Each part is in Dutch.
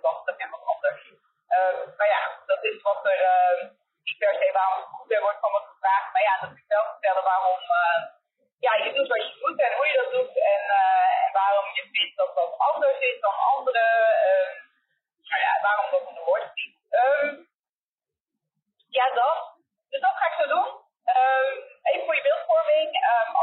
Wat. Uh, maar ja, dat is wat er uh, niet per se waarom het goed wordt van me gevraagd. Maar ja, dat ik wel vertellen waarom uh, ja, je doet wat je doet en hoe je dat doet. En, en waarom je vindt dat dat anders is dan anderen. nou ja, waarom dat een woord niet. ja, dat. Dus dat ga ik zo doen. even voor je beeldvorming.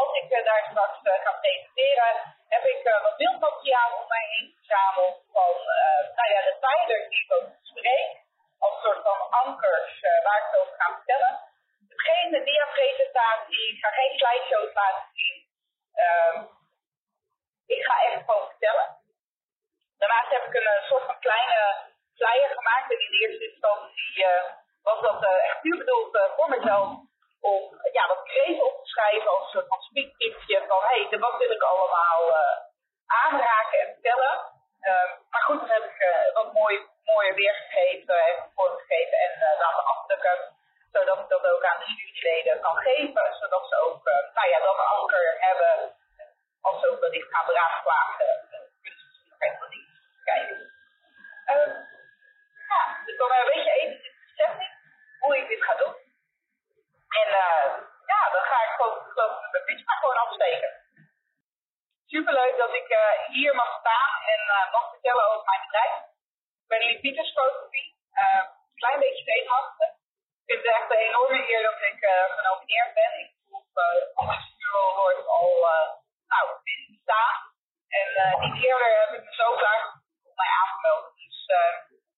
als ik daar straks ga presenteren, heb ik wat beeldmateriaal om mij heen verzameld van uh, nou ja, de pijlers die ik ook spreek, als een soort van ankers uh, waar ik het over ga vertellen. Het is geen diapresentatie, ik ga geen slideshows laten zien. Uh, ik ga echt gewoon vertellen. Daarnaast heb ik een, een soort van kleine flyer gemaakt en in de eerste instantie was dat echt puur bedoeld voor mezelf om ja, wat kreeg op te schrijven als een soort van van hé, hey, wat wil ik allemaal aanraken en vertellen. Uh, maar goed, dat heb ik wat mooi, mooier weergegeven, heb ik voorgegeven en laten afdrukken. Zodat ik dat ook aan de juryleden kan geven. Zodat ze ook, nou ja, een anker hebben. Als ze ook wellicht gaan beraadslagen. kunnen ze nog even dingen kijken. ja, dus dan weet je even de setting, hoe ik dit ga doen. En ja, dan ga ik gewoon, geloof ik, mijn pitch maar gewoon afsteken superleuk dat ik hier mag staan en mag vertellen over mijn bedrijf. Ik ben Lee Pieters Fotografie. Uh, een klein beetje zenuwachtig. Ik vind het echt een enorme eer dat ik genomineerd ben. Ik voel uh, Ambassadeur Award al nou, staan. En niet eerder heb ik me zo graag op mij aangemeld. Dus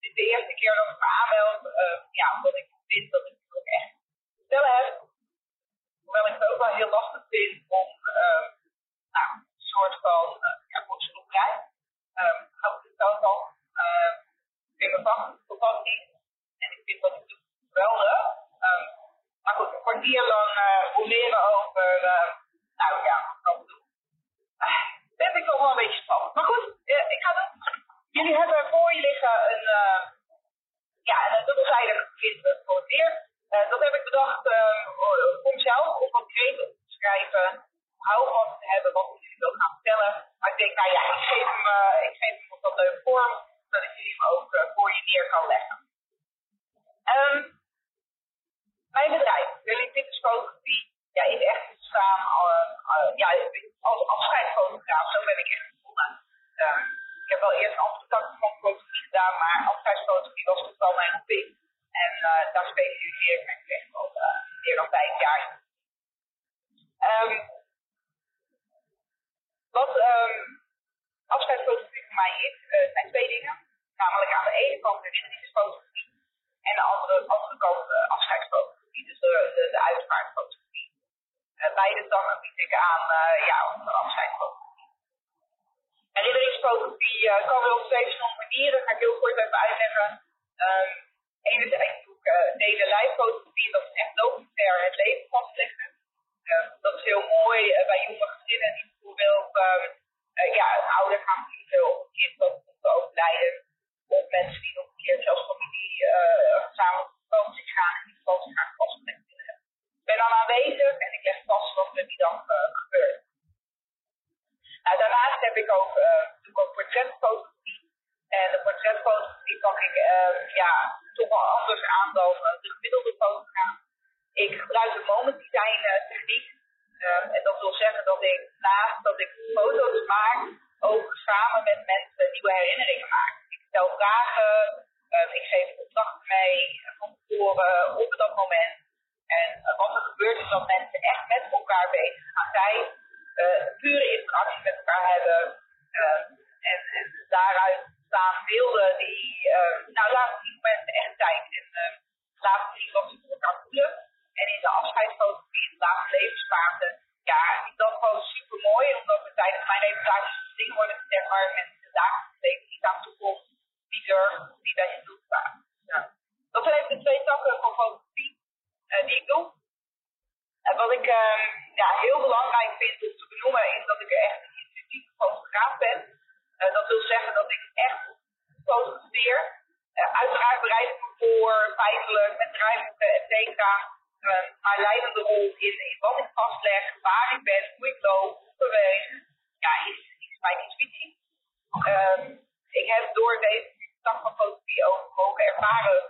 dit is de eerste keer dat ik me aanmeld. ja, omdat ik vind dat ik het ook echt te vertellen heb. Hoewel ik het ook wel heel lastig vind om nou, soort van uh, ja, loterij. Um, hou ik het al. Uh, ik vind mijn vak fantastisch. En ik vind wat ik doe geweldig. Um, maar goed, een kwartier lang uh, leren over, uh, nou ja, wat kan ik doen. Uh, dat vind ik toch wel een beetje spannend. Maar goed, uh, ik ga doen. Jullie hebben voor je liggen een, uh, ja, een dubbelzijdig print voor het weer. Uh, dat heb ik bedacht uh, om zelf op wat kreten te schrijven. Hou wat te hebben wat ik jullie wil gaan vertellen. Maar ik denk, nou ja, ik geef hem, uh, ik geef hem op wat leuke vorm, zodat jullie hem ook uh, voor je neer kan leggen. Um, mijn bedrijf, Pitters Fotografie, ja, is echt staan uh, ja, als afscheidsfotograaf. Zo ben ik echt begonnen. Um, ik heb wel eerst andere tak van fotografie gedaan, maar afscheidsfotografie was toch wel mijn hobby. En daar specialiseer ik me echt al meer dan vijf jaar. Um, wat um, afscheidsfotografie voor mij is, zijn twee dingen. Namelijk aan de ene kant de fotografie en de andere, andere kant uh, afscheidsfotografie, dus de, de, uitvaartfotografie. Uh, beide dan bied ik aan ja, onze afscheidsfotografie. uh, kan wel op twee verschillende manieren. Ga ik heel kort even uitleggen. Um, enerzijds doe ik uh, delen lijffotografie, dat is echt documentair het leven vastleggen. Uh, dat is heel mooi bij jonge gezinnen die bijvoorbeeld um, ja, een ouder gaan verliezen of een kind dat komt overlijden. Of mensen die nog een keertje als familie samen op vakantie gaan en die vakantie graag vastgelegd willen hebben. Ik ben dan aanwezig en ik leg vast wat er die dag gebeurt. Nou, daarnaast heb ik ook, ook portretfotografie. En de portretfotografie pak ik ja, toch wel anders aan dan de gemiddelde fotograaf. Ik gebruik de moment design techniek. En dat wil zeggen dat ik naast dat ik foto's maak, ook samen met mensen nieuwe herinneringen maak. Ik stel vragen, ik geef opdrachten mee van tevoren op dat moment. En wat er gebeurt is dat mensen echt met elkaar bezig gaan zijn uh, pure interactie met elkaar hebben. Uh, en, daaruit staan beelden die, uh, nou laten die mensen echt zijn. En laten zien wat ze voor elkaar voelen. En in de afscheidsfotografie, in de laatste levensfase, ja, is dat gewoon super mooi. Omdat we tijdens mijn reportages dingen worden gezegd waar mensen de dagelijks leven niet aan toekomt. Die bij je doet. Dat zijn even de twee takken van fotografie die ik doe. En wat ik uh, ja, heel belangrijk vind om te benoemen is dat ik echt een intuïtieve fotograaf ben. Uh, dat wil zeggen dat ik echt fotografeer. Uh, uiteraard bereid ik me voor, feitelijk, met draaipunten, et cetera. maar leidende rol in, in wat ik vastleg, waar ik ben, hoe ik loop, hoe beweeg, ja, is, is mijn intuïtie. Ehm, ik heb door deze tak van fotografie ook mogen ervaren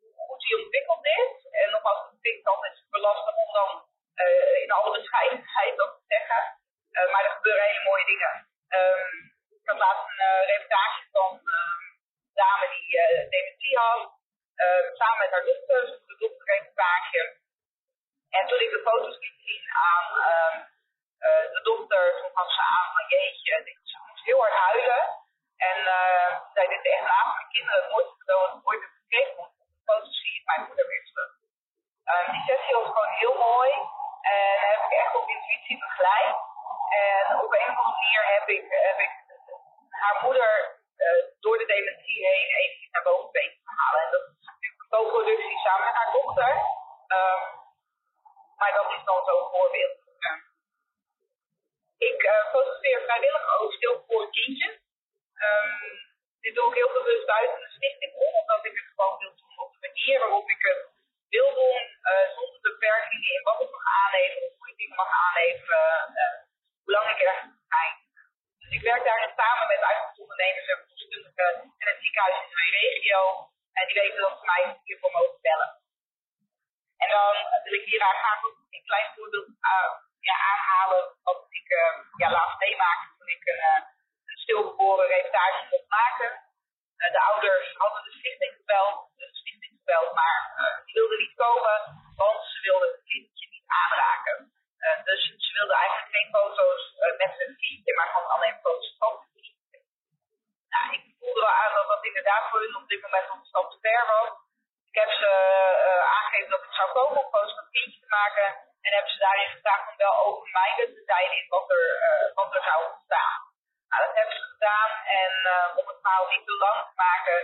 hoe goed die ontwikkeld is. En nogmaals, ik vind het altijd super lastig om dan zo'n voorbeeld. Ik uh, fotografeer vrijwillig ook stil voor kindjes. Um, dit doe ik heel bewust buiten de stichting om, omdat ik het gewoon wil doen op de manier waarop ik het wil doen, uh, zonder beperkingen in wat ik mag aanleveren, hoe ik dingen mag aanleveren, uh, hoe lang ik er zijn. Dus ik werk daarin samen met uitvoerondernemers en verloskundigen en het ziekenhuis in mijn regio. En die weten dat ze mij hiervoor mogen bellen. En dan wil ik hier graag een klein voorbeeld uh, ja, aanhalen wat ik ja, laatst meemaakte toen ik een, een stilgeboren reportage mocht maken. de ouders hadden de stichting gebeld, de stichting gebeld, maar die wilden niet komen, want ze wilden het kindje niet aanraken. Uh, dus ze wilden eigenlijk geen foto's uh, met hun kindje, maar gewoon alleen foto's van het kindje. Nou, ik voelde wel aan dat dat inderdaad voor hun op dit moment nog een stap te ver was. Ik heb ze uh, aangegeven dat ik zou komen om foto's van het kindje te maken. En heb ze daarin gevraagd om wel open-minded te zijn in wat er, wat er zou ontstaan. Nou, dat hebben ze gedaan. En om het verhaal niet te lang te maken,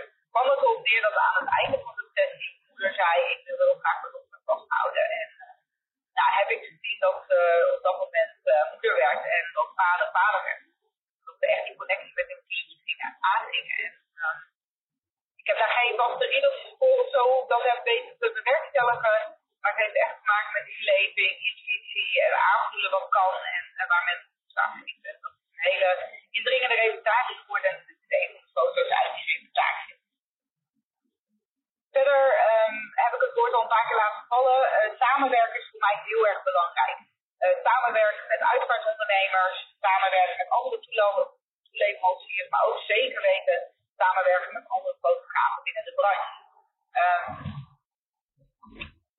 neer dat aan het einde van de sessie moeder zei, ik wil graag mijn dochter vasthouden. En nou, heb ik gezien dat ze op dat moment uh, moeder werd en dat vader vader werd. Dat ze echt die connectie met hun kindje gingen aangingen. En, uh, ik heb daar geen vaste riddels voor of zo om dat heb weten te bewerkstelligen. Maar het heeft echt te maken met inleving, intuïtie en aanvoelen wat kan en, en waar mensen staan genieten. Dat is een hele indringende reportage geworden en het is een van de foto's uit die reportage. Verder um, heb ik het woord al een paar keer laten vallen. Uh, samenwerken is voor mij heel erg belangrijk. Uh, uitvaartondernemers, samenwerken met andere toeleveranciers, maar ook zeker weten samenwerken met andere fotografen binnen de branche. Um,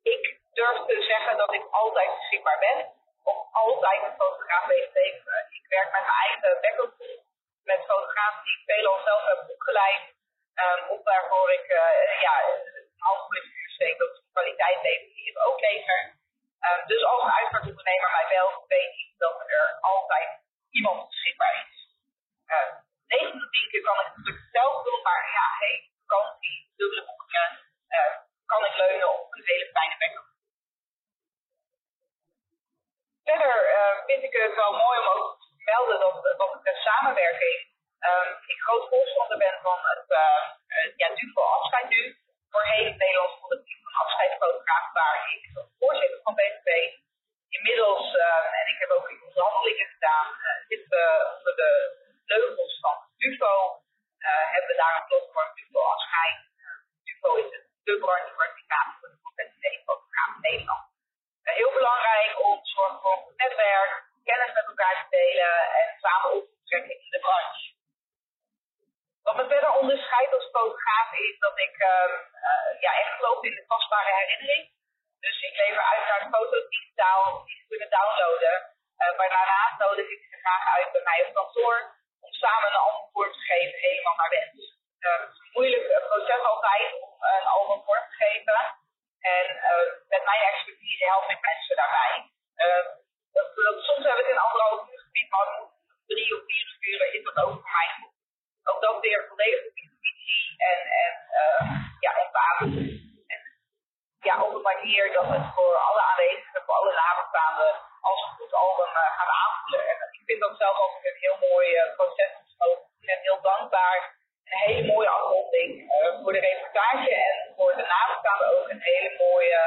ik durf te zeggen dat ik altijd beschikbaar ben, om altijd een fotograaf weet te leveren. Ik werk met mijn eigen backup met fotografen die ik veelal zelf heb opgeleid. Um, of waarvoor ik uh, ja, een half uur steek dat de kwaliteit levert die ik ook lever. Eh, dus als een uitvaartondernemer mij wel weet dat er altijd iemand beschikbaar is. Eh, uh, 9 keer kan ik natuurlijk zelf doen, maar ja, hey, vakantie, dubbele eh, kan ik leunen op een hele fijne backup. Verder vind ik het wel mooi om ook te melden dat ik betreft samenwerking, ehm, ik groot voorstander ben van het ja, voor afscheid nu, voorheen het Nederlands collectief afscheidsfotograaf, waar ik voorzitter van BVB. Inmiddels, uh, en ik heb ook in onderhandelingen gedaan, uh, zitten we onder de vleugels van DUFO. hebben we daar een platform DUFO afscheid. DUFO is het de branchecertificaat voor de professionele fotograaf in Nederland. heel belangrijk om te zorgen voor een netwerk, kennis met elkaar te delen en samen op te trekken in de branche. Wat me verder onderscheidt fotograaf is dat ik uh, uh, ja, echt geloof in de vastbare herinnering. Dus ik lever uit naar foto's digitaal die ze kunnen downloaden. Uh, maar daarnaast nodig ik ze graag uit bij mij op kantoor om samen een antwoord te geven, helemaal naar wens. het is een moeilijk proces altijd om een album vorm te geven. En met mijn expertise help ik mensen daarbij. Soms heb ik een anderhalf uur gebied, maar drie of vier uur is dat ook voor mij ook dat weer volledig en, en uh, ja, en ja, op een manier dat het voor alle aanwezigen, voor alle nabestaanden, als een goed album uh, gaat aanvoelen. En ik vind dat zelf ook een heel mooi uh, proces. Ik ben heel dankbaar. Een hele mooie afronding voor de reportage en voor de nabestaanden ook een hele mooie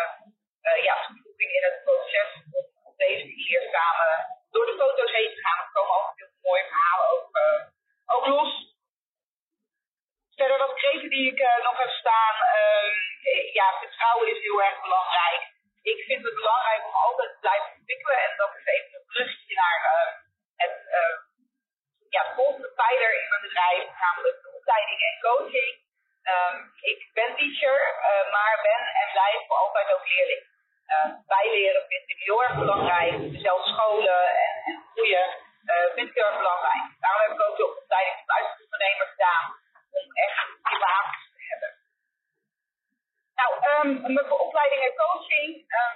ja, toevoeging in het proces om op deze manier samen door de foto's heen te gaan. Er komen altijd heel mooie verhalen ook, ook los. Verder wat kreten die ik uh, nog heb staan. Uh, ja, vertrouwen is heel erg belangrijk. Ik vind het belangrijk om altijd te blijven ontwikkelen. En dat is even een brugje naar uh, het, ja, volgende pijler in mijn bedrijf, namelijk de opleiding en coaching. Ik ben teacher, maar ben en blijf voor altijd ook leerling. bijleren vind ik heel erg belangrijk. Zelf scholen en, en groeien vind ik heel erg belangrijk. Daarom heb ik ook de opleiding tot uitzendondernemer gedaan om echt die wapens te hebben. Nou, um, mijn opleiding en coaching. Um,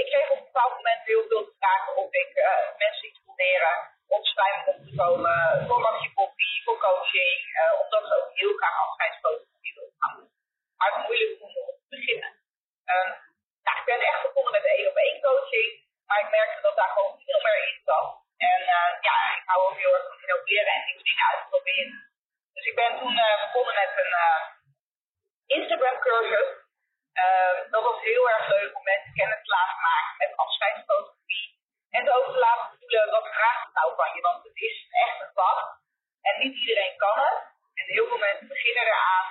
ik kreeg op een bepaald moment heel veel vragen of ik uh, mensen iets kon leren om bij om te komen voor bakje koffie, voor coaching, uh, omdat ze ook heel graag afscheidsfotografie willen gaan doen. Maar het moeilijk om op te beginnen. Nou, ik ben echt begonnen met de één op één coaching, maar ik merkte dat daar gewoon veel meer in zat. En uh, ja, ik hou ook heel erg van innoveren en nieuwe dingen uitproberen. Dus ik ben toen begonnen met een Instagram cursus. Uh, dat was heel erg leuk om mensen kennis te laten maken met afscheidsfotografie. En ook te laten voelen wat vraagt het nou van je. Want het is echt een vak. En niet iedereen kan het. En heel veel mensen beginnen eraan.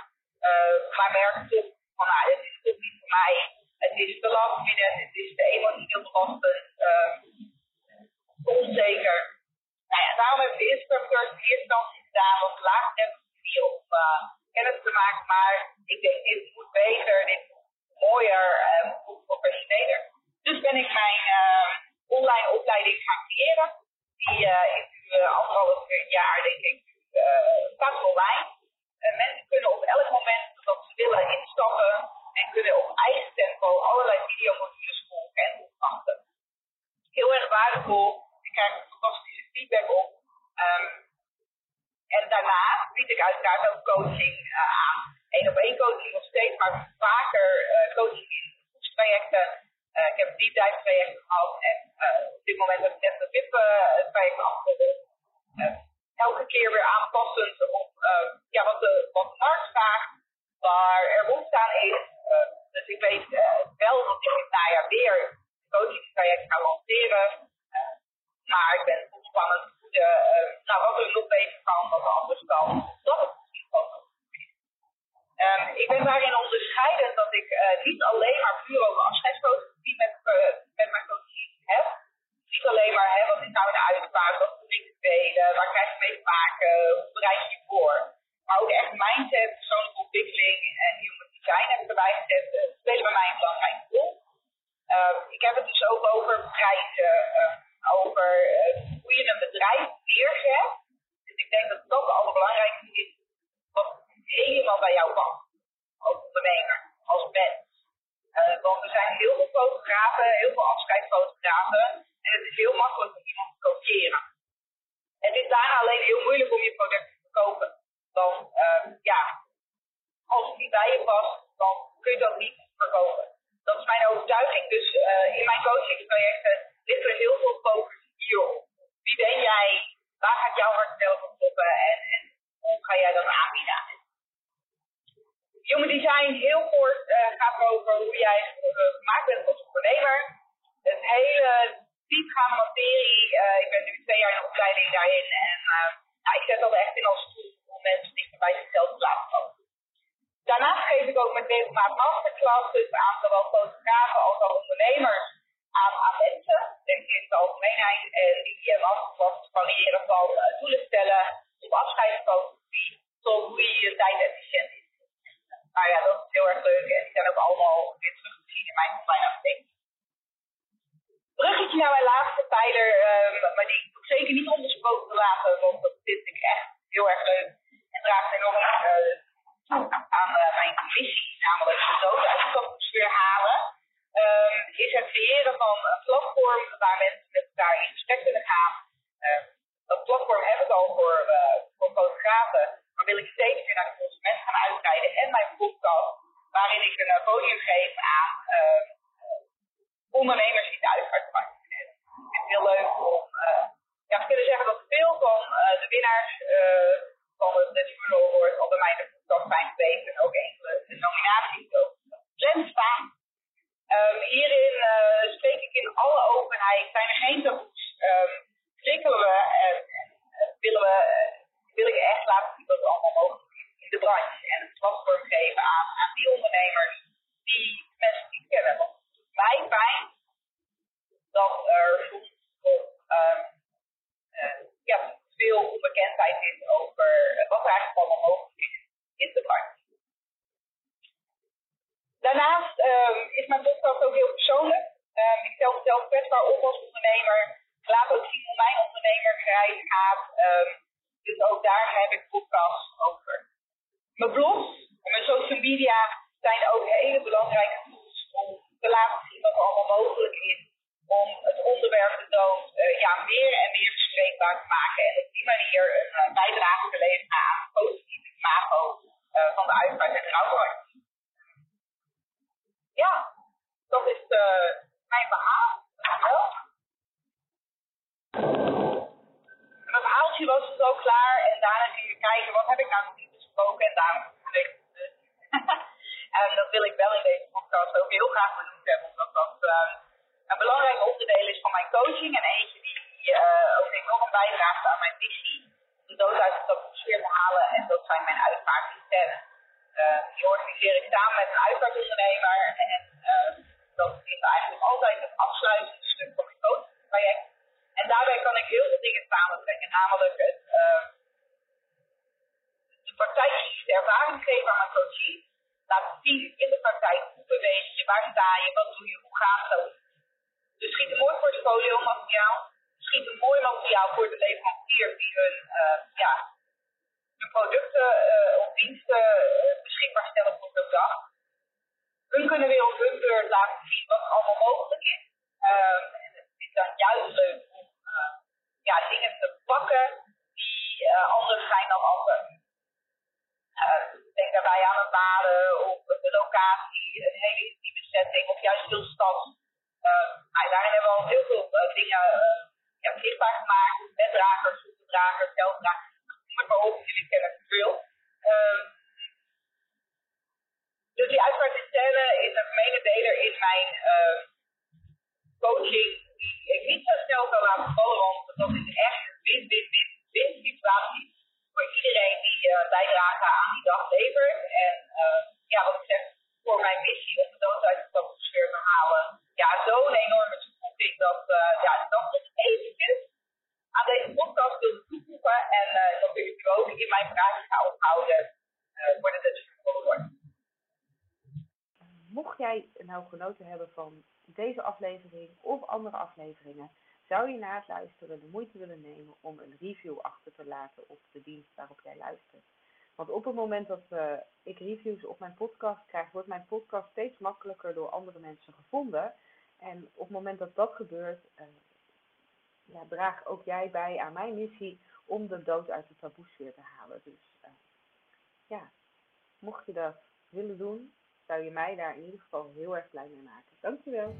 maar merken toch van nou, het is toch niet voor mij. Het is te lastminute, het is te emotioneel belastend, onzeker. Nou ja, daarom heb ik de Instagram in eerste instantie gedaan op laagdrempelige om uh, kennis te maken. Maar ik denk, dit moet beter, dit moet mooier, uh, professioneler. Dus ben ik mijn uh, online opleiding gaan creëren. Die is nu anderhalf jaar, denk ik, staat online. mensen kunnen op elk moment dat ze willen instappen en kunnen op eigen tempo allerlei videomodules volgen en opwachten. Heel erg waardevol. Ik krijg fantastische feedback op. Um, en daarna bied ik uiteraard ook coaching aan. Eén op één coaching nog steeds, maar vaker uh, coaching in groepstrajecten. Uh, ik heb deep dive trajecten gehad en op dit moment heb ik net een VIP traject afgerond. elke keer weer aanpassend op ja, wat, de, wat de markt vraagt, waar er behoefte aan is. dus ik weet wel dat ik het najaar weer een coachingstraject ga lanceren. maar ik ben ontspannen de, uh, nou, wat er nog beter kan, wat anders kan, dat het misschien ook um, Ik ben daarin onderscheidend dat ik uh, niet alleen maar puur over afscheidsfotografie met, uh, met mijn coaching heb. Niet alleen maar, hè, wat is nou de uitvaart, wat moet ik delen, waar krijg je mee te maken, hoe bereid je je voor. Maar ook echt mindset, persoonlijke ontwikkeling en human ik erbij gezet. spelen bij mij een belangrijke rol. Uh, ik heb het dus ook over prijzen, over hoe je een bedrijf neerzet. Dus ik denk dat dat het allerbelangrijkste is wat helemaal bij jou past. Als ondernemer, als mens. Uh, want er zijn heel veel fotografen, heel veel afscheidsfotografen. En het is heel makkelijk om iemand te kopiëren. Het is daarna alleen heel moeilijk om je product te verkopen. Dan, uh, ja, als het niet bij je past, dan kun je dat niet verkopen. Dat is mijn overtuiging. Dus uh, in mijn coachingstrajecten ligt er heel veel focus hierop? Wie ben jij? Waar gaat jouw hart zelf op kloppen? En, en jij dat aanbieden? Human design, heel kort, uh, gaat over hoe jij uh, gemaakt bent als ondernemer. Een hele diepgaande materie. Uh, ik ben nu twee jaar in opleiding daarin. En ik zet dat echt in als tool om mensen dichter bij zichzelf te laten komen. Daarnaast geef ik ook met regelmaat masterclasses aan zowel fotografen als al ondernemers aan, aan mensen, denk ik in de algemeenheid. En die masterclasses variëren van doelen stellen op afscheidsfotografie tot hoe je tijd efficiënt is. Nou ja, dat is heel erg leuk en die zijn ook allemaal weer terug te zien in mijn online afdeling. Bruggetje naar mijn laatste pijler, um, maar die ik zeker niet ondersproken te laten, want dat vind ik echt heel erg leuk en draagt enorm uh, aan uh, mijn missie, namelijk de dood uit de atmosfeer halen, um, is het creëren van een platform waar mensen met elkaar in gesprek kunnen gaan. Uh, dat platform heb ik al voor, uh, voor fotografen, maar wil ik steeds meer naar de consument gaan uitbreiden. En mijn podcast, waarin ik een podium geef aan ondernemers die de uitvaartmarkt zijn. Ik vind het heel leuk om ja, te kunnen zeggen dat veel van de winnaars van het National Award al bij mij in de podcast zijn geweest. En ook enkele nominaties ook gepland staan. Um, hierin uh, spreek ik in alle openheid, zijn er geen taboes. Um, prikkelen we en, en willen we, uh, wil ik echt laten zien wat er allemaal mogelijk is in de branche. En het platform geven aan, aan die ondernemers die mensen niet kennen. Want het is mij fijn dat er soms nog um, uh, ja, veel onbekendheid is over wat er eigenlijk allemaal mogelijk is in de branche. Daarnaast um, is mijn podcast ook heel persoonlijk. Um, mezelf kwetsbaar op als ondernemer. Laat ook zien hoe mijn ondernemerreis gaat. Um, dus ook daar heb ik podcasts over. Mijn blogs en mijn social media zijn ook hele belangrijke tools om te laten zien wat er allemaal mogelijk is. Om het onderwerp de dood uh, ja, meer en meer bespreekbaar te maken. En op die manier een uh, bijdrage te leveren aan het positieve imago uh, van de uitvaart en rouwbranche. Ja, dat is uh, mijn verhaal. Ja. Mijn verhaaltje was dus ook klaar en daarna ging ik nou nog niet besproken en daarom ik dus. en dat wil ik wel in deze podcast ook heel graag benoemd hebben, omdat dat uh, een belangrijk onderdeel is van mijn coaching en eentje die uh, ook enorm bijdraagt aan mijn missie. De dood uit de atmosfeer te halen en dat zijn mijn uitvaartsystemen. Uh, die organiseer ik samen met een uitvaartondernemer. En uh, dat is eigenlijk altijd het afsluitende stuk van mijn coachingstraject. En daarbij kan ik heel veel dingen samentrekken. Namelijk het praktijkgerichte ervaring geven aan mijn coachie. Laten zien in de praktijk hoe beweeg je, waar sta je, wat doe je, hoe gaat het. Dus schiet een mooi portfolio materiaal. Schiet een mooi materiaal voor de leverancier die hun ja, hun producten uh, of diensten uh, beschikbaar stellen voor de dag. Hun kunnen weer op hun beurt laten zien wat allemaal mogelijk is. Um, en het is dan juist leuk om ja, dingen te pakken die anders zijn dan anderen. Denk daarbij aan het baden of de locatie, een hele intieme setting of juist heel stad. Nou, daarin hebben we al heel veel dingen ja, zichtbaar gemaakt. Beddragers, voetdragers, zelfdragers noem maar op, jullie kennen het veel. Um, dus die uitvaartsysteme is een mededeler in mijn uh, coaching die ik niet zo snel kan laten vallen, want dat is echt een win-win-win-win situatie voor iedereen die uh, bijdrage aan die dag. En uh, ja, wat ik zeg, voor mijn missie om de dood uit de atmosfeer te halen, ja, zo'n enorme toevoeging dat, uh, ja, dat nog eventjes aan deze podcast wilde toevoegen en uh, dat wil ik ook in mijn vragen ga ophouden de Dutch Forward. Mocht jij nou genoten hebben van deze aflevering of andere afleveringen, zou je na het luisteren de moeite willen nemen om een review achter te laten op de dienst waarop jij luistert. Want op het moment dat uh, ik reviews op mijn podcast krijg, wordt mijn podcast steeds makkelijker door andere mensen gevonden. En op het moment dat dat gebeurt, ja, draag ook jij bij aan mijn missie om de dood uit de taboesfeer te halen. Dus uh, ja, mocht je dat willen doen, zou je mij daar in ieder geval heel erg blij mee maken. Dankjewel.